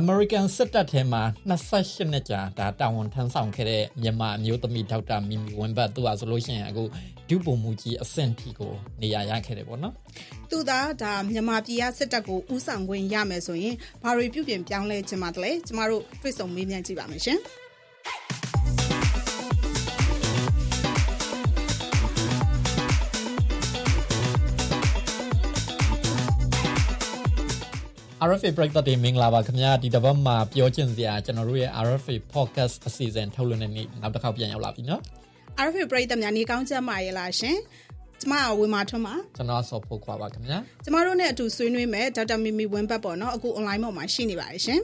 American စစ်တပ်ထဲမှာ28နှစ်ကြာဒါတာဝန်ထမ်းဆောင်ခဲ့တဲ့မြန်မာအမျိုးသမီးဒေါက်တာမီမီဝင်းဘတ်သူဟာဆိုလို့ရှိရင်အခုဒုပုံမူကြီးအဆင့်ထိကိုနေရာရခဲ့တယ်ပေါ့နော်သူသာဒါမြန်မာပြည်ကစစ်တပ်ကိုဥဆောင်ခွင့်ရမယ်ဆိုရင်ဘာတွေပြုပြင်ပြောင်းလဲချင်ပါတယ်ကျမတို့တွေ့ဆုံမေးမြန်းကြည့်ပါမယ်ရှင်။ RFA ပရိသတ်တွေမင်္ဂလာပါခင်ဗျာဒီတစ်ပတ်မှာပြောချင်စရာကျွန်တော်တို့ရဲ့ RFA podcast အစီအစဉ်ထုတ်လွှင့်နေနေ့နောက်တစ်ခေါက်ပြန်ရောက်လာပြီနော် RFA ပရိသတ်များနေကောင်းကြပါရဲ့လားရှင်ကျမဝေမာထွန်းပါကျွန်တော်ဆော်ဖို့ခွာပါခင်ဗျာကျမတို့နဲ့အတူဆွေးနွေးမယ်ဒေါက်တာမီမီဝင်းဘတ်ပေါ့နော်အခု online ပေါ်မှာရှိနေပါတယ်ရှင်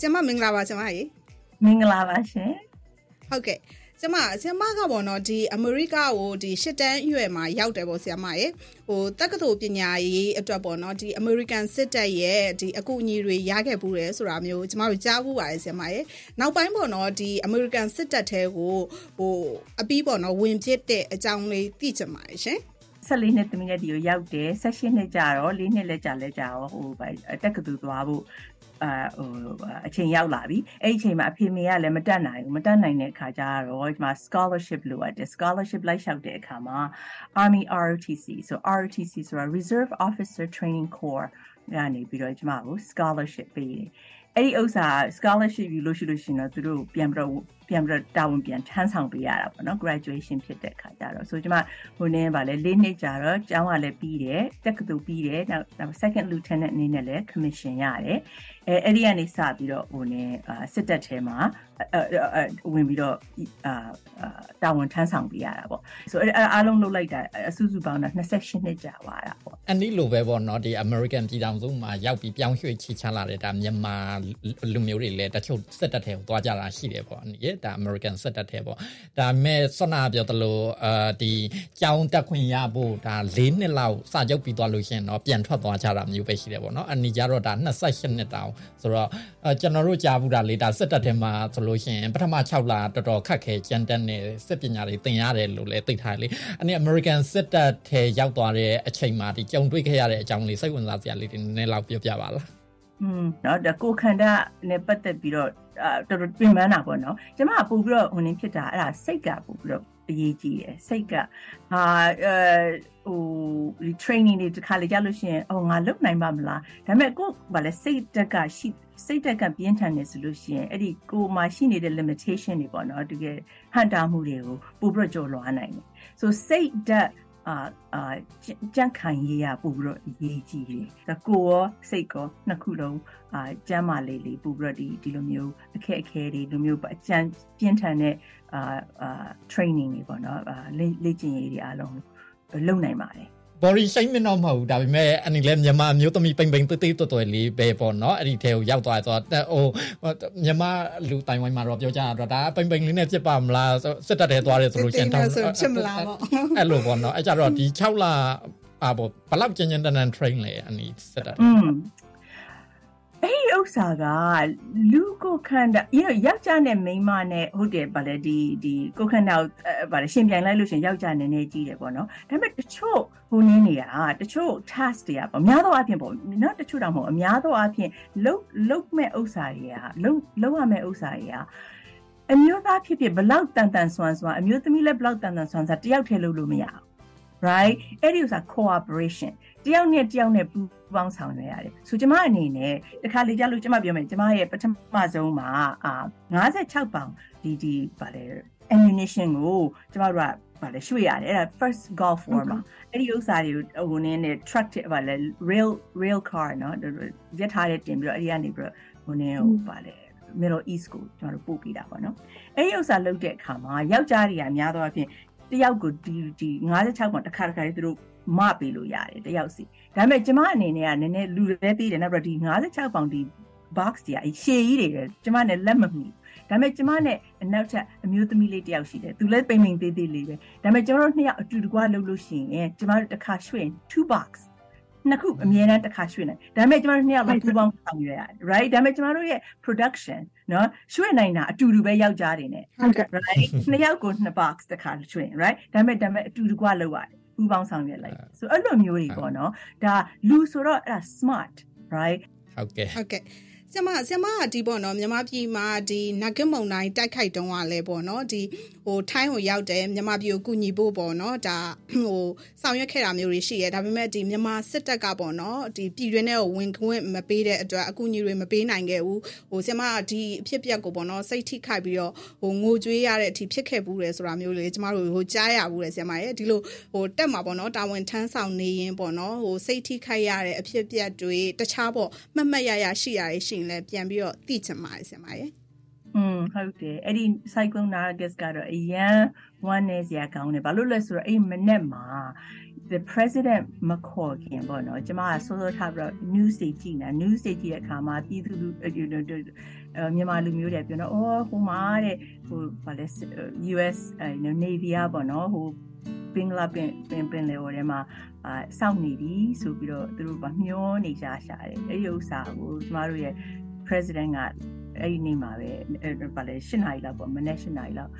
ကျမမင်္ဂလာပါကျမရေမင်္ဂလာပါရှင်ဟုတ်ကဲ့ ကျမဆရာမကပေါ့နော်ဒီအမေရိကကိုဒီရှစ်တန်းအရွယ်မှာရောက်တယ်ပေါ့ဆရာမရေဟိုတက္ကသိုလ်ပညာရေးအတွက်ပေါ့နော်ဒီ American စစ်တပ်ရဲ့ဒီအကူအညီတွေရခဲ့ဘူးတယ်ဆိုတာမျိုးကျမတို့ကြားဘူးပါတယ်ဆရာမရေနောက်ပိုင်းပေါ့နော်ဒီ American စစ်တပ်ထဲကိုဟိုအပြီးပေါ့နော်ဝင်ဖြစ်တဲ့အကြောင်းလေးသိချင်ပါတယ်ရှင် 14နှစ်သမီးနဲ့ဒီကိုရောက်တယ်16နှစ်ကြာတော့4နှစ်လက်ကြာလက်ကြာတော့ဟိုတက်ကတူသွားဖို့အာဟိုအချိန်ရောက်လာပြီအဲ့ဒီအချိန်မှာအဖေမေကလည်းမတက်နိုင်ဘူးမတက်နိုင်တဲ့အခါကျတော့ဒီမှာ scholarship လိုအပ်တယ် scholarship လိုက်လျှောက်တဲ့အခါမှာ Army ROTC ဆို ROTC ဆိုတာ Reserve Officer Training Corps ကနေပြီးတော့ကျမကို scholarship ပေးတယ်အဲ့ဒီဥစ္စာ scholarship ယူလို့ရှိလို့ရှိရင်တော့သူတို့ပြန်ပြီးတော့ ပြန်ပြီးတော့တာဝန်ပြန်ထမ်းဆောင်ပေးရတာပေါ့နော် graduation ဖြစ်တဲ့အခါကျတော့ဆိုကျမဟိုနေပါလေ၄နှစ်ကြာတော့ကျောင်းကလည်းပြီးတယ်တက္ကသိုလ်ပြီးတယ်နောက် second lieutenant အနေနဲ့လည်း commission ရတယ်အဲအဲ့ဒီကနေစပြီးတော့ဟိုနေစစ်တပ်ထဲမှာဝင်ပြီးတော့အာတာဝန်ထမ်းဆောင်ပေးရတာပေါ့ဆိုအဲ့အားလုံးလုပ်လိုက်တာအစုစုပေါင်းတာ28နှစ်ကြာသွားတာပေါ့အနည်းလိုပဲပေါ့နော်ဒီ American ပြည်ထောင်စုမှာရောက်ပြီးပြောင်းရွှေ့ချီချလာတဲ့ဒါမြန်မာလူမျိုးတွေလည်းတချို့စစ်တပ်ထဲကိုသွားကြတာရှိတယ်ပေါ့နိဒါ American စစ်တပ်ထဲပေါ့ဒါမဲ့ဆွနာပြောသလိုအာဒီကြောင်းတက်ခွင့်ရဖို့ဒါ၄နှစ်လောက်စာချုပ်ပြီးသွားလို့ရှင်တော့ပြန်ထွက်သွားကြတာမျိုးပဲရှိတယ်ပေါ့နော်အနည်းကြတော့ဒါ28နှစ်တောင်ဆိုတော့ကျွန်တော်တို့ကြားဘူးတာလေဒါစစ်တပ်ထဲမှာဆိုလို့ရှိရင်ပထမ6လတော်တော်ခက်ခဲကြမ်းတမ်းနေစစ်ပညာတွေသင်ရတယ်လို့လည်းသိထားလေအနည်း American စစ်တပ်ထဲရောက်သွားတဲ့အချိန်မှာဒီကြုံတွေ့ခဲ့ရတဲ့အကြောင်းလေးစိတ်ဝင်စားစရာလေးတွေနည်းနည်းလောက်ပြောပြပါလား อืมเนาะဒါကိုခန္ဓာနဲ့ပတ်သက်ပြီးတော့အာတော်တော်ပြင်ပန်းတာပေါ့နော်ကျမကပို့ပြီးတော့ဟိုနေဖြစ်တာအဲ့ဒါစိတ်ကပို့ပြီးတော့အရေးကြီးတယ်စိတ်ကဟာအဲဟိုဒီ training တွေတစ်ခါလေကြားလို့ရှိရင်အော်ငါလုပ်နိုင်ပါမလားဒါပေမဲ့ကိုဗာလဲစိတ်တက်ကရှိစိတ်တက်ကပြင်းထန်နေဆိုလို့ရှိရင်အဲ့ဒီကိုမှရှိနေတဲ့ limitation တွေပေါ့နော်တကယ်ဟန်တာမှုတွေကိုပို့ပြီးတော့ကျော်လွှားနိုင်တယ်ဆိုစိတ်တက် အာအာကြန့်ခိုင်ရေးရပို့ပြီးတော့အရေးကြီးတယ်ဒါကိုရောစိတ်ကောနှစ်ခုလုံးအာကျမ်းမာလေးလေးပို့ပြီးတော့ဒီဒီလိုမျိုးအခက်အခဲတွေလိုမျိုးအကြံပြင်းထန်တဲ့အာအာ training တွေပေါ့နော်အာလေ့ကျင့်ရေးတွေအားလုံးလုပ်နိုင်ပါတယ် body shame တော့မဟုတ်ဘူးဒါပေမဲ့အနေနဲ့မြန်မာမျိုးသမီးပိန်ပိန်တေးတေးတော်တော်လေးပဲပေါ့နော်အဲ့ဒီထဲကိုရောက်သွားဆိုတော့ဟိုမြန်မာလူတိုင်ဝိုင်းမှာတော့ပြောကြတာတော့ဒါပိန်ပိန်လေးနဲ့ဖြစ်ပါမလားစစ်တပ်ထဲသွားတယ်ဆိုလို့ရှင်တော့ဖြစ်မလားပေါ့အဲ့လိုပေါ့နော်အဲ့ကြတော့ဒီ6လအာပေါ့ဘလောက်ကျဉ်ကျဉ်တန်တန် train လေအနီစစ်တပ် အဲ့ဒီဥစ္စာကလူကိုခန္ဓာရယောက်ျားနဲ့မိန်းမနဲ့ဟုတ်တယ်ဗါလေဒီဒီကိုခန္ဓာဗါလေရှင်ပြိုင်လိုက်လို့ရှင်ယောက်ျားနည်းနည်းကြီးတယ်ပေါ့နော်ဒါပေမဲ့တချို့ဟိုနည်းနေတာတချို့ task တွေကပေါ့အများသောအားဖြင့်ပေါ့နော်တချို့တော့မဟုတ်အများသောအားဖြင့်လုတ်လုတ်မဲ့ဥစ္စာတွေကလုတ်လုတ်ရမဲ့ဥစ္စာတွေကအမျိုးသားဖြစ်ဖြစ်ဘလောက်တန်တန်ဆွမ်းဆွမ်းအမျိုးသမီးလည်းဘလောက်တန်တန်ဆွမ်းဆွမ်းတယောက်တည်းလုပ်လို့မရဘူး right အဲ့ဒီဥစ္စာ cooperation တယောက်နဲ့တယောက်နဲ့ပူးပေါင်းဆောင်ရွက်ရတယ်ဆိုကျမအနေနဲ့တခါလေကြာလို့ကျမပြောမယ်ကျမရဲ့ပထမဆုံးမှာအာ56ပေါင်ဒီဒီဗာလေ ammunition ကိုကျမတို့ကဗာလေရွှေ့ရတယ်အဲ့ဒါ first Gulf War မှာအဲ့ဒီဥစ္စာတွေဟိုနည်းနဲ့ truck ဗာလေ rail rail car เนาะရက်ထားတဲ့တင်ပြီးတော့အဲ့ဒီကနေပြီးတော့ဟိုနည်းဟိုဗာလေ Middle East ကိုကျွန်တော်တို့ပို့ပေးတာပေါ့နော်အဲ့ဒီဥစ္စာလုပ်တဲ့အခါမှာယောက်ျားတွေကများသောအားဖြင့်တယောက်ကိုဒီဒီ56ပေါင်တစ်ခါတစ်ခါလေးသူတို့ မပေးလို့ရတယ်တယောက်စီဒါပေမဲ့ကျမအနေနဲ့ကနည်းနည်းလူတွေပေးတယ်နောက်ပြီးဒီ56ပေါင်ဒီ box ကြီးအရှည်ကြီးတွေကျမနဲ့လက်မမီဒါပေမဲ့ကျမနဲ့အနောက်ထပ်အမျိုးသမီးလေးတယောက်ရှိတယ်သူလည်းပိန်ပိန်သေးသေးလေးပဲဒါပေမဲ့ကျွန်တော်တို့နှစ်ယောက်အတူတကွလုပ်လို့ရှိရင်ကျမတို့တစ်ခါရွှေ့2 box နှစ်ခုအမြဲတမ်းတစ်ခါရွှေ့နိုင်ဒါပေမဲ့ကျမတို့နှစ်ယောက်လည်းပူပေါင်းဆောင်ရရ right ဒါပေမဲ့ကျမတို့ရဲ့ production နော်ရွှေ့နိုင်တာအတူတူပဲယောက်ျားတွေ ਨੇ right နှစ်ယောက်ကို2 box တစ်ခါရွှေ့ right ဒါပေမဲ့ဒါပေမဲ့အတူတကွလုပ်ရတယ် ပူပေါင်းဆောင်ရွက်လိုက်ဆိုအဲ့လိုမျိုးတွေပေါ့နော်ဒါလူဆိုတော့အဲ့ဒါ smart right ဟုတ်ကဲ့ဟုတ်ကဲ့ ဆရာမဆရာမကဒီပေါ့နော်မြန်မာပြည်မှာဒီနဂတ်မုံတိုင်းတိုက်ခိုက်တုန်းကလည်းပေါ့နော်ဒီဟိုထိုင်းကိုရောက်တယ်မြန်မာပြည်ကိုကူညီဖို့ပေါ့နော်ဒါဟိုဆောင်ရွက်ခဲ့တာမျိုးတွေရှိရဲဒါပေမဲ့ဒီမြန်မာစစ်တပ်ကပေါ့နော်ဒီပြည်တွင်းထဲကိုဝင်ခွင့်မပေးတဲ့အတွက်အကူအညီတွေမပေးနိုင်ခဲ့ဘူးဟိုဆရာမကဒီအဖြစ်ပြက်ကိုပေါ့နော်စိတ်ထိခိုက်ပြီးတော့ဟိုငိုကြွေးရတဲ့အထိဖြစ်ခဲ့ဘူးလေဆိုတာမျိုးလေကျမတို့ဟိုကြားရဘူးလေဆရာမရဲ့ဒီလိုဟိုတက်မှာပေါ့နော်တာဝန်ထမ်းဆောင်နေရင်ပေါ့နော်ဟိုစိတ်ထိခိုက်ရတဲ့အဖြစ်ပြက်တွေတခြားပေါ့မှတ်မှတ်ရရရှိရရှိရင်လည်းပြန်ပြီးတော့သိချင်ပါတယ်ဆင်မရယ်อืมဟုတ်တယ်အဲ့ဒီ cyclone nargus ကတော့အရန်ဝမ်းနေစရာကောင်းတယ်ဘာလို့လဲဆိုတော့အဲ့မနေ့မှာ the president မခေါ်ခင်ပေါ့နော်ကျမကစိုးစိုးထားပြီးတော့ news တွေကြည့်နေတာ news တွေကြည့်တဲ့အခါမှာပြည်သူလူမြန်မာလူမျိုးတွေပြောတော့အော်ဟိုမှာတဲ့ဟိုဘာလဲ US Navy ပေါ့နော်ဟို ပင်လာပင်ပင်ပင်လေဟိုထဲမှာအာစောင့်နေပြီဆိုပြီးတော့သူတို့ကမျောနေကြရှာတယ်အဲ့ဒီဥစ္စာကိုကျမတို့ရဲ့ president ကအဲ့ဒီနေ့မှာပဲဘာလဲ၈နာရီလောက်ပေါ့မနေ့၈နာရီလောက်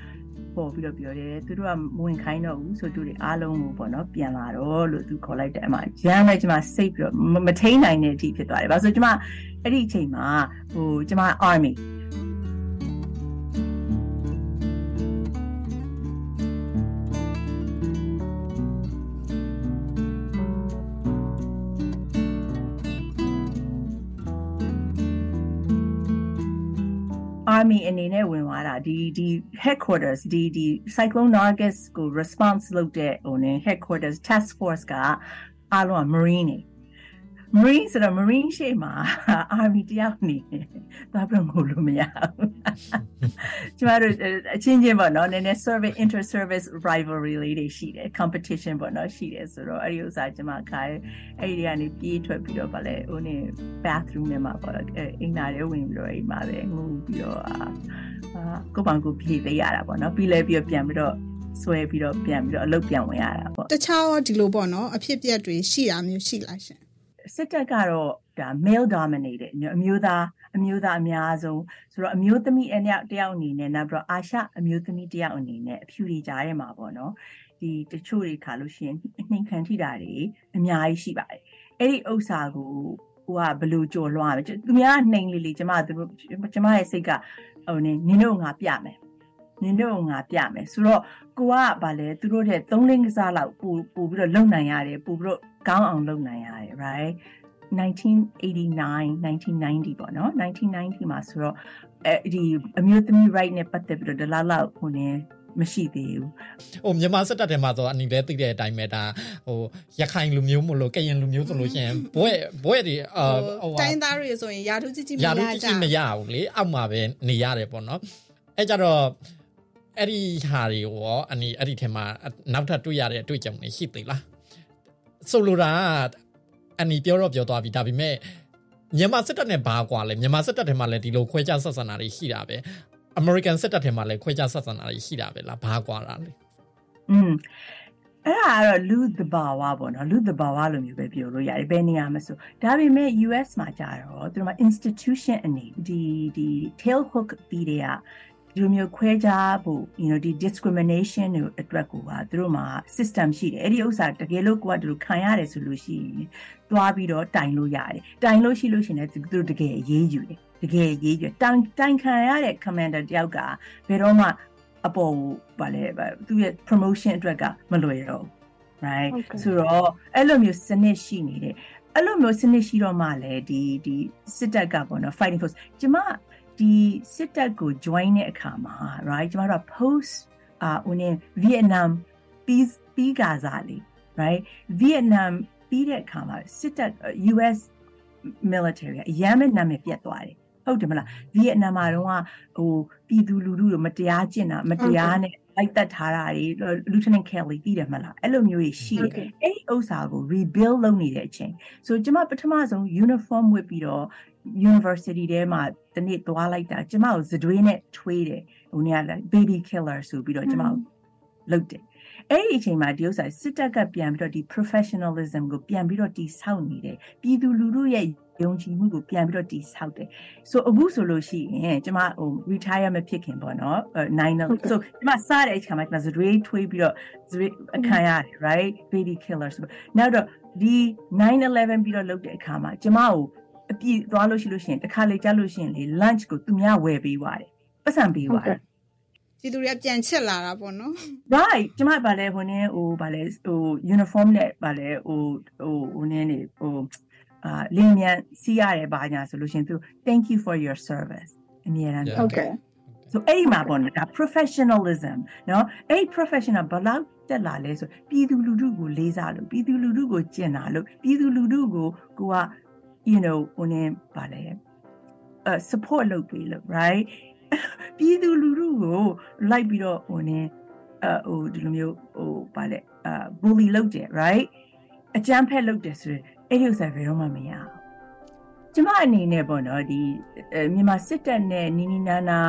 ပေါ်ပြီးတော့ပြောတယ်သူတို့ကမဝင်ခိုင်းတော့ဘူးဆိုသူတွေအားလုံးကိုပေါ့နော်ပြန်လာတော့လို့သူခေါ်လိုက်တယ်အမရမ်းပဲကျွန်မစိတ်ပြီးတော့မထိန်နိုင်တဲ့အထိဖြစ်သွားတယ်ဘာလို့ဆိုကျွန်မအဲ့ဒီအချိန်မှာဟိုကျွန်မ army army အနေနဲ့ဝင်သွားတာဒီဒီ headquarters ဒီဒီ cyclone nargis ကို response လုပ်တဲ့ဟိုနေ headquarters task force ကအားလုံးက marine နေ marine ဆိုတော့ marine ရှေ့မှာ army တယောက်နေသွားပြမို့လို့မရဘူးကျမတို့အချင်းချင်းပေါ့နော်နည်းနည်း service inter service rivalry လေးတွေရှိတယ် competition ပေါ့နော်ရှိတယ်ဆိုတော့အဲ့ဒီဥစ္စာကျမခိုင်းအဲ့ဒီကနေပြေးထွက်ပြီးတော့ဗာလဲဟိုနေ bathroom ထဲမှာပေါ့အိမ်နာထဲဝင်ပြီးတော့အိမ်မှာပဲငိုပြီးတော့အာကိုပောင်ကိုပြေးသေးရတာပေါ့နော်ပြီးလဲပြီးတော့ပြန်ပြီးတော့ဆွဲပြီးတော့ပြန်ပြီးတော့အလုပ်ပြန်ဝင်ရတာပေါ့တခြားရောဒီလိုပေါ့နော်အဖြစ်အပျက်တွေရှိတာမျိုးရှိလားရှင် စစ်တပ်ကတော့ဒါ male dominated အမျိုးသားအမျိုးသားအများဆုံးဆိုတော့အမျိုးသမီးအနက်တယောက်အနေနဲ့နောက်ပြီးတော့အာရှအမျိုးသမီးတယောက်အနေနဲ့အဖြူတွေကြားထဲမှာပေါ့နော်ဒီတချို့တွေခါလို့ရှိရင်နှိမ်ခံထိတာတွေအများကြီးရှိပါတယ်အဲ့ဒီဥစ္စာကိုဟိုကဘလို့ကြော်လွှားပဲသူများနှိမ်လေးလေးကျမတို့ကျမရဲ့စိတ်ကဟိုနေနင်တို့ငါပြမယ် နင်တို့ငါပြမယ်ဆိုတော့ကိုကဗာလဲသူတို့တဲ့3လင်းကစားလောက်ပို့ပို့ပြီးတော့လုံနိုင်ရတယ်ပို့ပြီးတော့ကောင်းအောင်လုပ်နိုင်ရတယ် right 1989 1990ပေါ့နော်1990မှာဆိုတော့အဲဒီအမျိုးသမီး right နဲ့ပတ်သက်ပြီးတော့ဒလားလောက်ဟိုနေမရှိသေးဘူးဟိုမြန်မာစစ်တပ်ထဲမှာဆိုအနီလဲသိတဲ့အတိုင်းပဲဒါဟိုရခိုင်လူမျိုးမလို့ကရင်လူမျိုးဆိုလို့ရှိရင်ဘွဲ့ဘွဲ့ဒီအာဟိုတိုင်းသားတွေဆိုရင်ယာထုကြီးကြီးမရကြယာထုကြီးကြီးမရဘူးလေအောက်မှာပဲနေရတယ်ပေါ့နော်အဲကြတော့ အဲ့ဒီဟာတွေရောအနီအဲ့ဒီထဲမှာနောက်ထပ်တွေ့ရတဲ့အတွေ့အကြုံတွေရှိသေးလားဆိုလိုတာအနီပြောတော့ပြောသွားပြီဒါပေမဲ့မြန်မာစစ်တပ်နဲ့ဘာကွာလဲမြန်မာစစ်တပ်ထဲမှာလည်းဒီလိုခွဲခြားဆက်ဆံတာတွေရှိတာပဲ American စစ်တပ်ထဲမှာလည်းခွဲခြားဆက်ဆံတာတွေရှိတာပဲလားဘာကွာတာလဲอืมအဲ့ဒါကတော့လူသဘာဝပေါ့နော်လူသဘာဝလိုမျိုးပဲပြောလို့ရတယ်ဘယ်နေရာမှာဆိုဒါပေမဲ့ US မှာကြာတော့သူတို့မှာ institution အနေဒီဒီ tail hook ပြီးတဲ့ ဒီလိုမျိုးခွဲခြားဖို့ you know ဒီ discrimination တွေအတွက်ကိုကသူတို့မှာ system ရှိတယ်အဲ့ဒီဥစ္စာတကယ်လို့ကိုကတို့ခံရတယ်ဆိုလို့ရှိရင်တွားပြီးတော့တိုင်လို့ရတယ်တိုင်လို့ရှိလို့ရှိရင်လည်းသူတို့တကယ်အရေးယူတယ်တကယ်အရေးယူတိုင်တိုင်ခံရတဲ့ commander တယောက်ကဘယ်တော့မှအပေါ်ဗာလဲသူရဲ့ promotion အတွက်ကမလွယ်တော့ right ဆိုတော့အဲ့လိုမျိုးစနစ်ရှိနေတယ်အဲ့လိုမျိုးစနစ်ရှိတော့မှလည်းဒီဒီစစ်တပ်ကပေါ့နော် fighting force ကျမ ဒီစစ်တပ်ကို join တဲ့အခါမှာ right ကျမတို့ post အာဦးနေ Vietnam peace ပြီးကစားလေ right Vietnam ပြီးတဲ့အခါမှာစစ်တပ် US military အရမ်းမဲ့နာမည်ပြတ်သွားတယ်ဟုတ်တယ်မလားဗီယက်နမ်မှာတော့ဟိုပြည်သူလူထုတို့မတရားကျင့်တာမတရားနဲ့ လိုက်တက်ထားတာတွေ Lieutenant Kelly ပြီးတယ်မလားအဲ့လိုမျိုးကြီးရှိတယ်အဲ့ဒီဥစ္စာကို rebuild လုပ်နေတဲ့အချိန်ဆိုကျမပထမဆုံး uniform ဝတ်ပြီးတော့ university ထဲမှာတနေ့သွားလိုက်တာကျမကိုဇတွေးနဲ့ထွေးတယ်ဟိုနေရာ baby killer ဆိုပြီးတော့ကျမကိုလုပ်တယ်အဲ့ဒီအချိန်မှာဒီဥစ္စာစစ်တပ်ကပြန်ပြီးတော့ဒီ professionalism ကိုပြန်ပြီးတော့တိဆောက်နေတယ်ပြည်သူလူထုရဲ့ ယယုံကြည်မှုကိုပြန်ပြီးတော့တည်ဆောက်တယ်ဆိုအခုဆိုလို့ရှိရင်ကျမဟို retire မဖြစ်ခင်ပေါ့နော်9 so ကျမစတဲ့အခါမှာကျမ zray ထွေးပြီးတော့ zray အခါရတယ် right baby killer ဆိုနောက်တော့ဒီ911ပြီးတော့လုပ်တဲ့အခါမှာကျမကိုအပြည့်သွားလို့ရှိလို့ရှိရင်တစ်ခါလေကြားလို့ရှိရင်လေ lunch ကိုသူများဝယ်ပေးသွားတယ်ပတ်စံပေးသွားတယ်ဒီသူတွေကပြန်ချက်လာတာပေါ့နော် right ကျမဗာလဲဟိုနည်းဟိုဗာလဲဟို uniform နဲ့ဗာလဲဟိုဟိုဟိုနည်းနေဟို uh, thank you for your service အမြဲတမ်း okay so အဲ့မှာပေါ့နော်ဒါ professionalism နော်အဲ့ professional ဘလောက်တက်လာလဲဆိုပြည်သူလူထုကိုလေးစားလို့ပြည်သူလူထုကိုကျင့်တာလို့ပြည်သူလူထုကိုကိုက you know ဟိုနေပါလေ support လုပ်ပေးလို့ right ပြည်သူလူထုကိုလိုက်ပြီးတော့ဟိုနေအဟိုဒီလိုမျိုးဟိုပါလေအ bully လုပ်တယ် right အကြမ်းဖက်လုပ်တယ်ဆိုရင် အဲ့ဒီဥစ္စာဘယ်တော့မှမရဘူးကျမအနေနဲ့ပေါ့နော်ဒီမြန်မာစစ်တပ်နဲ့နီနီနာနာ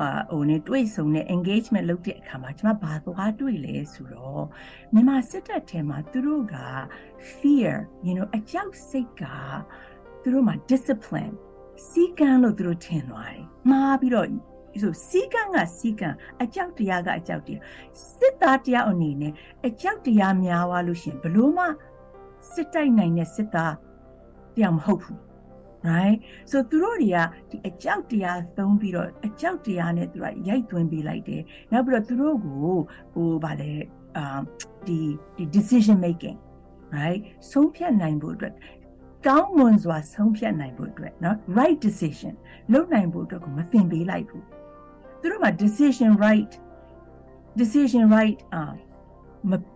အာဟိုနေတွေ့ဆုံတဲ့ engagement လုပ်တဲ့အခါမှာကျမဘာသွားတွေ့လဲဆိုတော့မြန်မာစစ်တပ်ထဲမှာသူတို့က fear you know အကြောက်စိတ်ကသူတို့မှာ discipline စီကံလို့သူတို့ထင်သွားတယ်မှားပြီးတော့ဆိုစီကံကစီကံအကြောက်တရားကအကြောက်တရားစစ်သားတရားအနေနဲ့အကြောက်တရားများသွားလို့ရှင်ဘလို့မှ စစ်တိုက်နိုင်တဲ့စစ်သားတရားမဟုတ်ဘူး right so သူတို့တွေကဒီအကြောက်တရားသုံးပြီးတော့အကြောက်တရားနဲ့သူကရိုက်သွင်းပေးလိုက်တယ်နောက်ပြီးတော့သူတို့ကိုဟိုဗာလဲအာဒီဒီ decision making right ဆုံးဖြတ်နိုင်ဖို့အတွက်ကောင်းမွန်စွာဆုံးဖြတ်နိုင်ဖို့အတွက်เนาะ right decision လုပ်နိုင်ဖို့အတွက်ကိုမသင်ပေးလိုက်ဘူးသူတို့မှာ decision right decision right အာ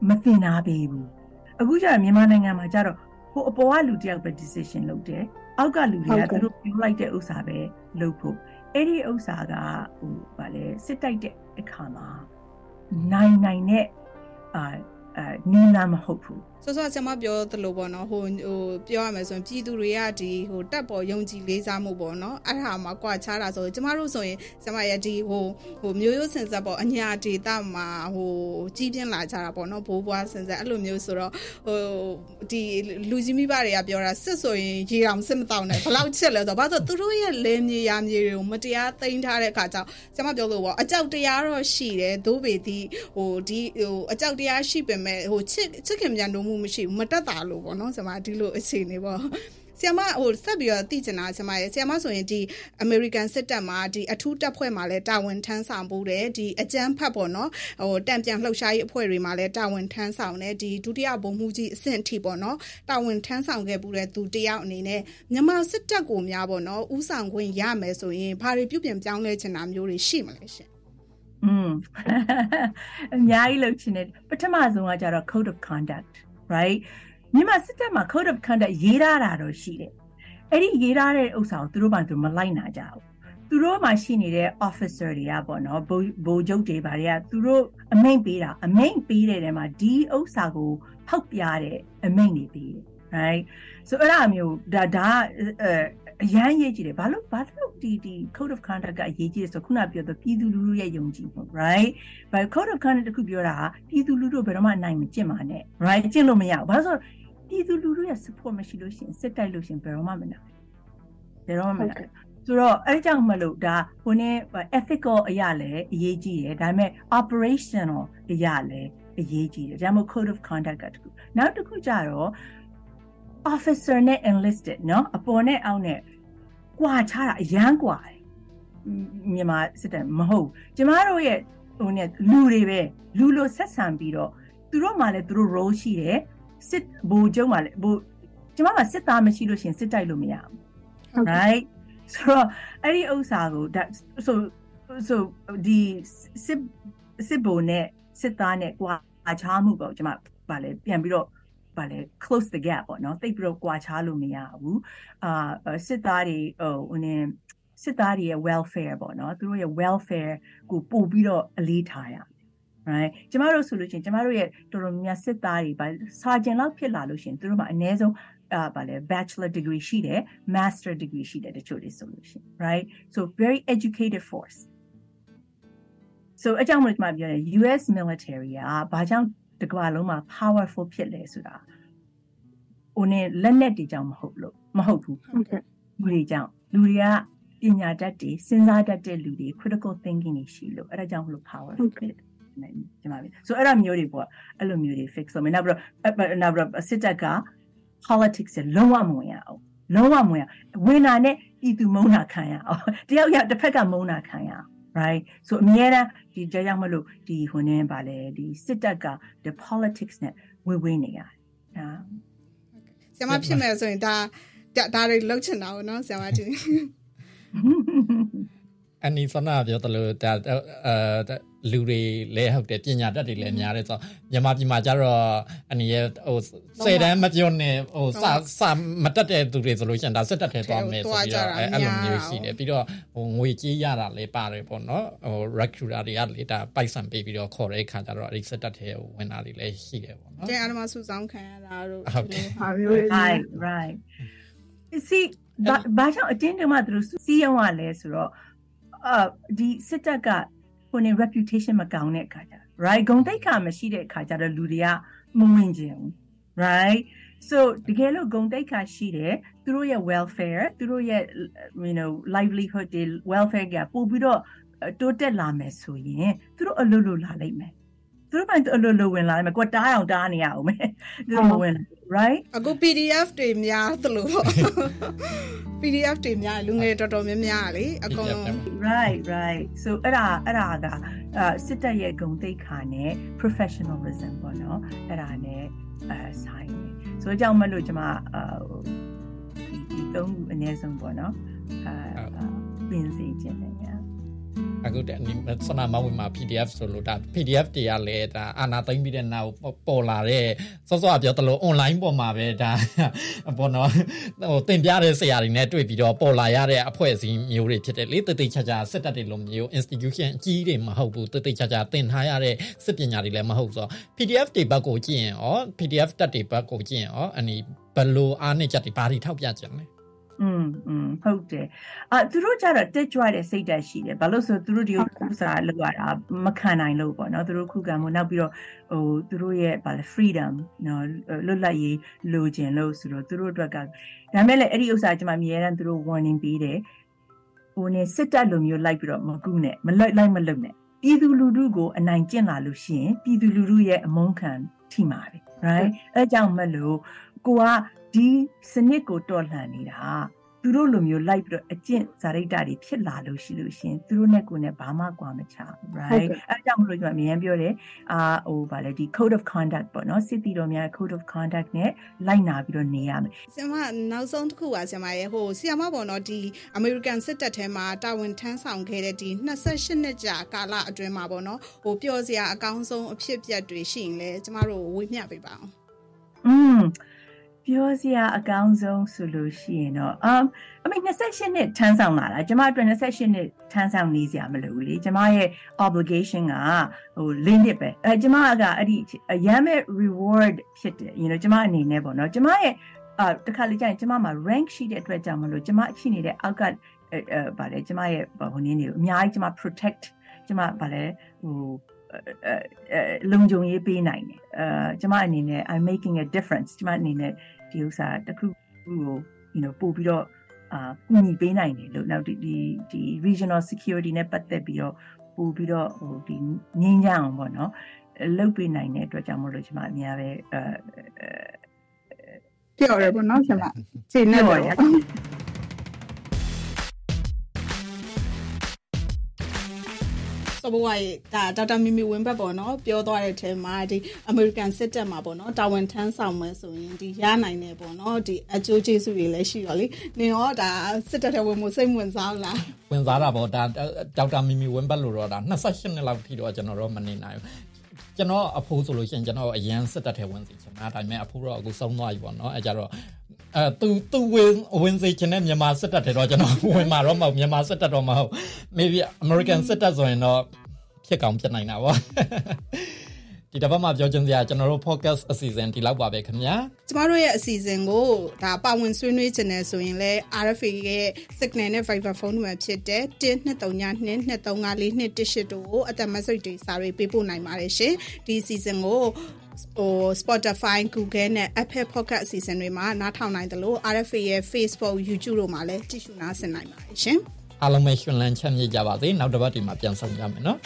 မသင်နာပေးဘူး အခုကျတော့မြန်မာနိုင်ငံမှာကျတော့ဟိုအပေါ်ကလူတယောက်ပဲ decision လုပ်တယ်အောက်ကလူတွေကသူတို့ပြောလိုက်တဲ့ဥစ္စာပဲလုပ်ဖို့အဲ့ဒီဥစ္စာကဟိုဗာလဲစစ်တိုက်တဲ့အခါမှာနိုင်နိုင်နဲ့အာအဲနင်းနာမဟုတ်ဘူး ဆောဆောဆရာမပြောသလိုပေါ့နော်ဟိုဟိုပြောရမယ်ဆိုရင်ပြည်သူတွေကဒီဟိုတက်ပေါ်ယုံကြည်လေးစားမှုပေါ့နော်အဲ့ဒါမှာကွာခြားတာဆိုရင်ကျမတို့ဆိုရင်ဆရာမရဲ့ဒီဟိုဟိုမျိုးရိုးစင်ဆက်ပေါ့အညာဒေတာမှာဟိုကြီးပြင်းလာကြတာပေါ့နော်ဘိုးဘွားစင်ဆက်အဲ့လိုမျိုးဆိုတော့ဟိုဒီလူကြီးမိဘတွေကပြောတာစစ်ဆိုရင်ရေတောင်စစ်မတောင်းနဲ့ဘလောက်ချက်လဲဆိုတော့ဘာလို့သူတို့ရဲ့လဲမြေရမြေတွေကိုမတရားသိမ်းထားတဲ့အခါကျဆရာမပြောလို့ပေါ့အကြောက်တရားတော့ရှိတယ်သို့ပေသည်ဟိုဒီဟိုအကြောက်တရားရှိပေမဲ့ဟိုချစ်ချစ်ခင်ပြန်လို့မှုမရှိဘူးမတက်တာလို့ပေါ့နော်ဆရာမဒီလိုအခြေအနေပေါ့ဆီယမဟိုဆက်ပြီးတော့သိချင်တာဆီယမရဲ့ဆီယမဆိုရင်ဒီ American စစ်တပ်မှာဒီအထူးတပ်ဖွဲ့မှာလည်းတာဝန်ထမ်းဆောင်ဖို့တယ်ဒီအကြမ်းဖက်ပေါ့နော်ဟိုတံပြန်လှုပ်ရှားရေးအဖွဲ့တွေမှာလည်းတာဝန်ထမ်းဆောင်တယ်ဒီဒုတိယဘုံမှုကြီးအဆင့်အထိပေါ့နော်တာဝန်ထမ်းဆောင်ခဲ့ပူတဲ့သူတယောက်အနေနဲ့မြန်မာစစ်တပ်ကိုများပေါ့နော်ဥဆောင်ခွင့်ရမယ်ဆိုရင်ဘာတွေပြုပြင်ပြောင်းလဲချင်တာမျိုးတွေရှိမလဲရှင်อืมအများကြီးလုပ်ချင်တယ်ပထမဆုံးကကြတော့ code of conduct right မြန်မာစစ်တပ်မှာ code of conduct ရေးထားတာတော့ရှိတယ်အဲ့ဒီရေးထားတဲ့ဥစ္စာကိုသူတို့ဘာသူမလိုက်နာကြဘူးသူတို့မှာရှိနေတဲ့ officer တွေကပေါ့နော်ဘိုးဘိုးချုပ်တွေဘာတွေကသူတို့အမိန့်ပေးတာအမိန့်ပေးတဲ့နေရာမှာဒီဥစ္စာကိုဖောက်ပြတဲ့အမိန့်တွေပေးတယ် right so အဲ့ဒါမျိုးဒါဒါ အရန်ရေးကြည့်တယ်ဘာလို့ဘာလို့ဒီဒီ code of conduct ကအရေးကြီးတယ်ဆိုခုနပြောတဲ့ပြည်သူလူထုရဲ့ယုံကြည်မှု right but code of conduct တခုပြောတာပြည်သူလူထုဘယ်တော့မှနိုင်မကျင့်ပါနဲ့ right ကျင့်လို့မရဘူးဘာလို့ဆိုပြည်သူလူထုရဲ့ support မရှိလို့ရှိရင်စစ်တိုက်လို့ရှိရင်ဘယ်တော့မှမနိုင်ဘယ်တော့မှမနိုင်ဆိုတော့အဲ့ကြောင့်မလို့ဒါဟိုနေ ethical အရာလည်းအရေးကြီးတယ်ဒါပေမဲ့ operational အရာလည်းအရေးကြီးတယ်ဒါမှမဟုတ် code of conduct ကတခုနောက်တစ်ခုကြတော့ officer နဲ့ enlisted เนาะအပေါ်နဲ့အောက်နဲ့ကွာခြားတာအရန်ကွာတယ်မြန်မာစစ်တပ်မဟုတ်ကျမတို့ရဲ့ဟိုနဲ့လူတွေပဲလူလိုဆက်ဆံပြီးတော့သူတို့မှလည်းသူတို့ role ရှိတယ်စစ်ဘူကျုံမှလည်းဘူကျမကစစ်သားမရှိလို့ရှင်စစ်တိုက်လို့မရဘူး right ဆိုတော့အဲ့ဒီဥစ္စာကိုဒါဆိုဆိုဒီစစ်စစ်ဘူနဲ့စစ်သားနဲ့ကွာခြားမှုပေါ့ကျမဗာလေပြန်ပြီးတော့ ဗာလဲ close the gap ပေါ့နော်တိတ်ပြီးတော့ကြွာချားလို့မရဘူးအာစစ်သားတွေဟိုဟိုနေစစ်သားတွေရဲ့ welfare ပေါ့နော်သူတို့ရဲ့ welfare ကိုပို့ပြီးတော့အလေးထားရ right ကျမတို့ဆိုလို့ရှိရင်ကျမတို့ရဲ့တော်တော်များစစ်သားတွေဗာစာကျင်လောက်ဖြစ်လာလို့ရှိရင်သူတို့မှာအနည်းဆုံးအာဗာလဲ bachelor degree ရှိတယ် master degree ရှိတယ်တချို့တွေဆိုလို့ရှိရင် right so very educated force so အကြောင်းမလို့ကျမပြောတယ် US military ကဘာကြောင့် တကမ္ဘာလုံးမှာ powerful ဖြစ်လဲဆိုတာဟိုနဲ့လက်နက်တွေကြောင့်မဟုတ်လို့မဟုတ်ဘူးဟုတ်ကဲ့လူတွေကြောင့်လူတွေကပညာတတ်တွေစဉ်းစားတတ်တဲ့လူတွေ critical thinking တွေရှိလို့အဲ့ဒါကြောင့်မလို့ power ဟုတ်ကဲ့ဖြစ်တယ်ကျမ biết so အဲ့ဒါမျိုးတွေပေါ့အဲ့လိုမျိုးတွေ fix လုပ်မယ်နောက်ပြီးတော့နောက်ပြီးတော့စစ်တပ်က politics တွေလုံးဝမဝင်ရအောင်လုံးဝမဝင်ရဝင်လာနဲ့ပြည်သူမုန်းတာခံရအောင်တယောက်ယောက်တစ်ဖက်ကမုန်းတာခံရအောင် right so အများအားဒီကြောင့်မလို့ဒီဟိုနေပါလေဒီစစ်တပ်က the politics နဲ့ဝေးဝေးနေရတယ်အာဆရာမဖြစ်မယ်ဆိုရင်ဒါဒါဒါတွေလောက်ချင်တာပေါ့နော်ဆရာမကြီး အနီဆနာပြောတယ်လို့ဒါအဲလူတွေလဲဟုတ်တယ်ပညာတတ်တွေလည်းများတယ်ဆိုမြန်မာပြည်မှာကျတော့အနီရဲ့ဟိုစေတန်းမပြောနဲ့ဟိုစာစာမတက်တဲ့သူတွေဆိုလို့ရှိရင်ဒါစစ်တက်ထဲသွားမယ်ဆိုပြီးတော့အဲ့လိုမျိုးရှိတယ်ပြီးတော့ဟိုငွေကြေးရတာလည်းပါတယ်ပေါ့နော်ဟို recruiter တွေကလေဒါပိုက်ဆံပေးပြီးတော့ခေါ်တဲ့အခါကျတော့အဲ့ဒီစစ်တက်ထဲဝင်တာတွေလည်းရှိတယ်ပေါ့နော်ကျန်အားလုံးစုဆောင်းခံရတာတို့ဟုတ်တယ်ဟာမျိုးလေး right right see ဘာဘာကြောင့်အတင်းတမသူတို့စီးရုံးရလဲဆိုတော့ အာဒီစစ်တပ်ကဟိုနေ reputation မကောင်းတဲ့အခါကျ right ဂုံတိတ်ခါမရှိတဲ့အခါကျတော့လူတွေကမဝင်ကြဘူး right so တကယ်လို့ဂုံတိတ်ခါရှိတယ်သူတို့ရဲ့ welfare သူတို့ရဲ့ you know livelihood တွေ welfare ကပို့ပြီးတော့တိုးတက်လာမယ်ဆိုရင်သူတို့အလုပ်လုပ်လာလိမ့်မယ် သူတို့ပိုင်းအလုပ်လုပ်ဝင်လာလိမ့်မယ်ကိုတားအောင်တားနေရအောင်မယ်သူတို့မဝင်လာ right အခု PDF တွေများသလိုပေါ့ PDF တွေများလူငယ်တော်တော်များများလေအကုန်လုံး right right so အဲ့ဒါအဲ့ဒါကအာစစ်တပ်ရဲ့ဂုဏ်သိက္ခာနဲ့ professionalism ပေါ့နော်အဲ့ဒါနဲ့အဲဆိုင်နေဆိုတော့ကြောင့်မလို့ကျွန်မအာဒီဒီသုံးခုအနည်းဆုံးပေါ့နော်အာပြင်စီခြင်းတယ်ညာ အခုတည်းစနာမဝင်မှာ PDF ဆိုလို့ဒါ PDF တွေကလည်းဒါအာနာသိမ့်ပြီးတဲ့နောက်ပေါ်လာတဲ့စောစောကပြောသလို online ပေါ်မှာပဲဒါဘောနော်ဟိုတင်ပြတဲ့ဆရာတွေနဲ့တွေ့ပြီးတော့ပေါ်လာရတဲ့အဖွဲ့အစည်းမျိုးတွေဖြစ်တယ်လေတသိချာချာစစ်တပ်တွေလိုမျိုး institution အကြီးတွေမဟုတ်ဘူးတသိချာချာတင်ထားရတဲ့စစ်ပညာတွေလည်းမဟုတ်ဆို PDF တွေဘက်ကိုကြည့်ရင်ဩ PDF တက်တွေဘက်ကိုကြည့်ရင်ဩအနီဘလို့အားနေချက်တွေဘာတွေထောက်ပြကြလဲ อืมอืมဟုတ်တယ်အာသူတို့ကြတော့တက်ကြွတဲ့စိတ်ဓာတ်ရှိတယ်ဘာလို့ဆိုသူတို့ဒီဥစားလောက်ရတာမခံနိုင်လို့ပေါ့နော်သူတို့ခုခံမှုနောက်ပြီးတော့ဟိုသူတို့ရဲ့ဗာလဲ freedom နော်လွတ်လပ်ရေးလိုချင်လို့ဆိုတော့သူတို့အတွက်ကဒါမဲ့လည်းအဲ့ဒီဥစ္စာကျွန်မအမြဲတမ်းသူတို့ warning ပေးတယ်ဟိုနေစစ်တပ်လိုမျိုးလိုက်ပြီးတော့မကူနဲ့မလိုက်လိုက်မလုပ်နဲ့ပြည်သူလူထုကိုအနိုင်ကျင့်လာလို့ရှိရင်ပြည်သူလူထုရဲ့အမုန်းခံထိမှာပဲ right အဲကြောင့်မလို့ကိုက ဒီစနစ်ကိုတော်လှန်နေတာသူတို့လိုမျိုးလိုက်ပြီးတော့အကျင့်ဇာရိတ္တတွေဖြစ်လာလို့ရှိလို့ရှင်သူတို့နဲ့ကိုယ်နဲ့ဘာမှကွာမချဘူး right အဲကြောင့်မလို့ကျွန်မအမြင်ပြောတယ်အာဟိုဗာလေဒီ code of conduct ပေါ့နော်စစ်တီတော်များ code of conduct နဲ့လိုက်နာပြီးတော့နေရမယ်ဆရာမနောက်ဆုံးတစ်ခုပါဆရာမရဲ့ဟိုဆရာမပေါ့နော်ဒီ American စစ်တပ်ထဲမှာတာဝန်ထမ်းဆောင်ခဲ့တဲ့ဒီ28နှစ်ကြာကာလအတွင်းမှာပေါ့နော်ဟိုပျော်စရာအကောင်းဆုံးအဖြစ်အပျက်တွေရှိရင်လဲကျမတို့ဝေမျှပေးပါအောင်อืม ပြောစရာအကောင်းဆုံးဆိုလို့ရှိရင်တော့အမ်အမေ28နှစ်ထမ်းဆောင်လာတာကျမအတွက်28နှစ်ထမ်းဆောင်နေစရာမလိုဘူးလေကျမရဲ့ obligation ကဟိုလင်းနစ်ပဲအဲကျမကအဲ့ဒီအရမ်းမဲ့ reward ဖြစ်တယ် you know ကျမအနေနဲ့ပေါ့နော်ကျမရဲ့အာတခါလေကြာရင်ကျမမှာ rank ရှိတဲ့အတွက်ကြောင့်မလို့ကျမရှိနေတဲ့အောက်ကအဲဗာလေကျမရဲ့ဟိုနည်းနေအများကြီးကျမ protect ကျမဗာလေဟို လုံခြုံရေးပေးနိုင်တယ်အဲကျမအနေနဲ့ I'm making a difference ကျမအနေနဲ့ဒီဥစ္စာတစ်ခုခုကို you know ပို့ပြီးတော့အာကူညီပေးနိုင်တယ်လို့နောက်ဒီဒီဒီ regional security နဲ့ပတ်သက်ပြီးတော့ပို့ပြီးတော့ဟိုဒီငင်းကြအောင်ပေါ့နော်လုတ်ပေးနိုင်တဲ့အတွက်ကြောင့်မလို့ကျမအများပဲအဲပြောရဲပေါ့နော်ဆရာမခြေနဲ့တော့ စဘဝရဲ့ဒါဒေါက်တာမီမီဝင်းဘက်ပေါ့နော်ပြောသွားတဲ့အထဲမှာဒီ American စစ်တပ်မှာပေါ့နော်တာဝန်ထမ်းဆောင်မယ်ဆိုရင်ဒီရနိုင်တယ်ပေါ့နော်ဒီအကျိုးကျေးဇူးတွေလည်းရှိရောလေနင်ရောဒါစစ်တပ်ထဲဝင်မှုစိတ်ဝင်စားလားဝင်စားတာပေါ့ဒါဒေါက်တာမီမီဝင်းဘတ်လို့တော့ဒါ28နှစ်လောက်ထိတော့ကျွန်တော်တော့မနေနိုင်ဘူး ကျွန်တော်အဖိုးဆိုလို့ရှိရင်ကျွန်တော်အရန်စစ်တပ်ထဲဝင်စီချင်တာဒါပေမဲ့အဖိုးတော့အခုဆုံးသွားပြီပေါ့နော်အဲကြတော့အဲသူသူဝင်ဝင်စီချင်တဲ့မြန်မာစစ်တပ်တွေတော့ကျွန်တော်ဝင်มาတော့မဟုတ်မြန်မာစစ်တပ်တော့မဟုတ် maybe American စစ်တပ်ဆိုရင်တော့ဖြစ်ကောင်းဖြစ်နိုင်တာပေါ့ ဒီတစ်ပတ်မှာပြောချင်စရာကျွန်တော်တို့ podcast အစီအစဉ်ဒီလောက်ပါပဲခင်ဗျာကျမတို့ရဲ့အစီအစဉ်ကိုဒါပါဝင်ဆွေးနွေးခြင်းနဲ့ဆိုရင်လည်း RFA ရဲ့ Signal နဲ့ Viber ဖုန်းနံပါတ်ဖြစ်တဲ့12392354218တို့ကိုအသက်မဆိတ်တွေစာတွေပေးပို့နိုင်ပါတယ်ရှင်ဒီအစီအစဉ်ကိုဟို Spotify Google နဲ့ Apple Podcast အစီအစဉ်တွေမှာနားထောင်နိုင်တယ်လို့ RFA ရဲ့ Facebook YouTube တို့မှာလည်းကြည့်ရှုနားဆင်နိုင်ပါတယ်ရှင်အားလုံးပဲရှင်လန်းချမ်းမြေ့ကြပါစေနောက်တစ်ပတ်ဒီမှာပြန်ဆောင်ကြမယ်နော်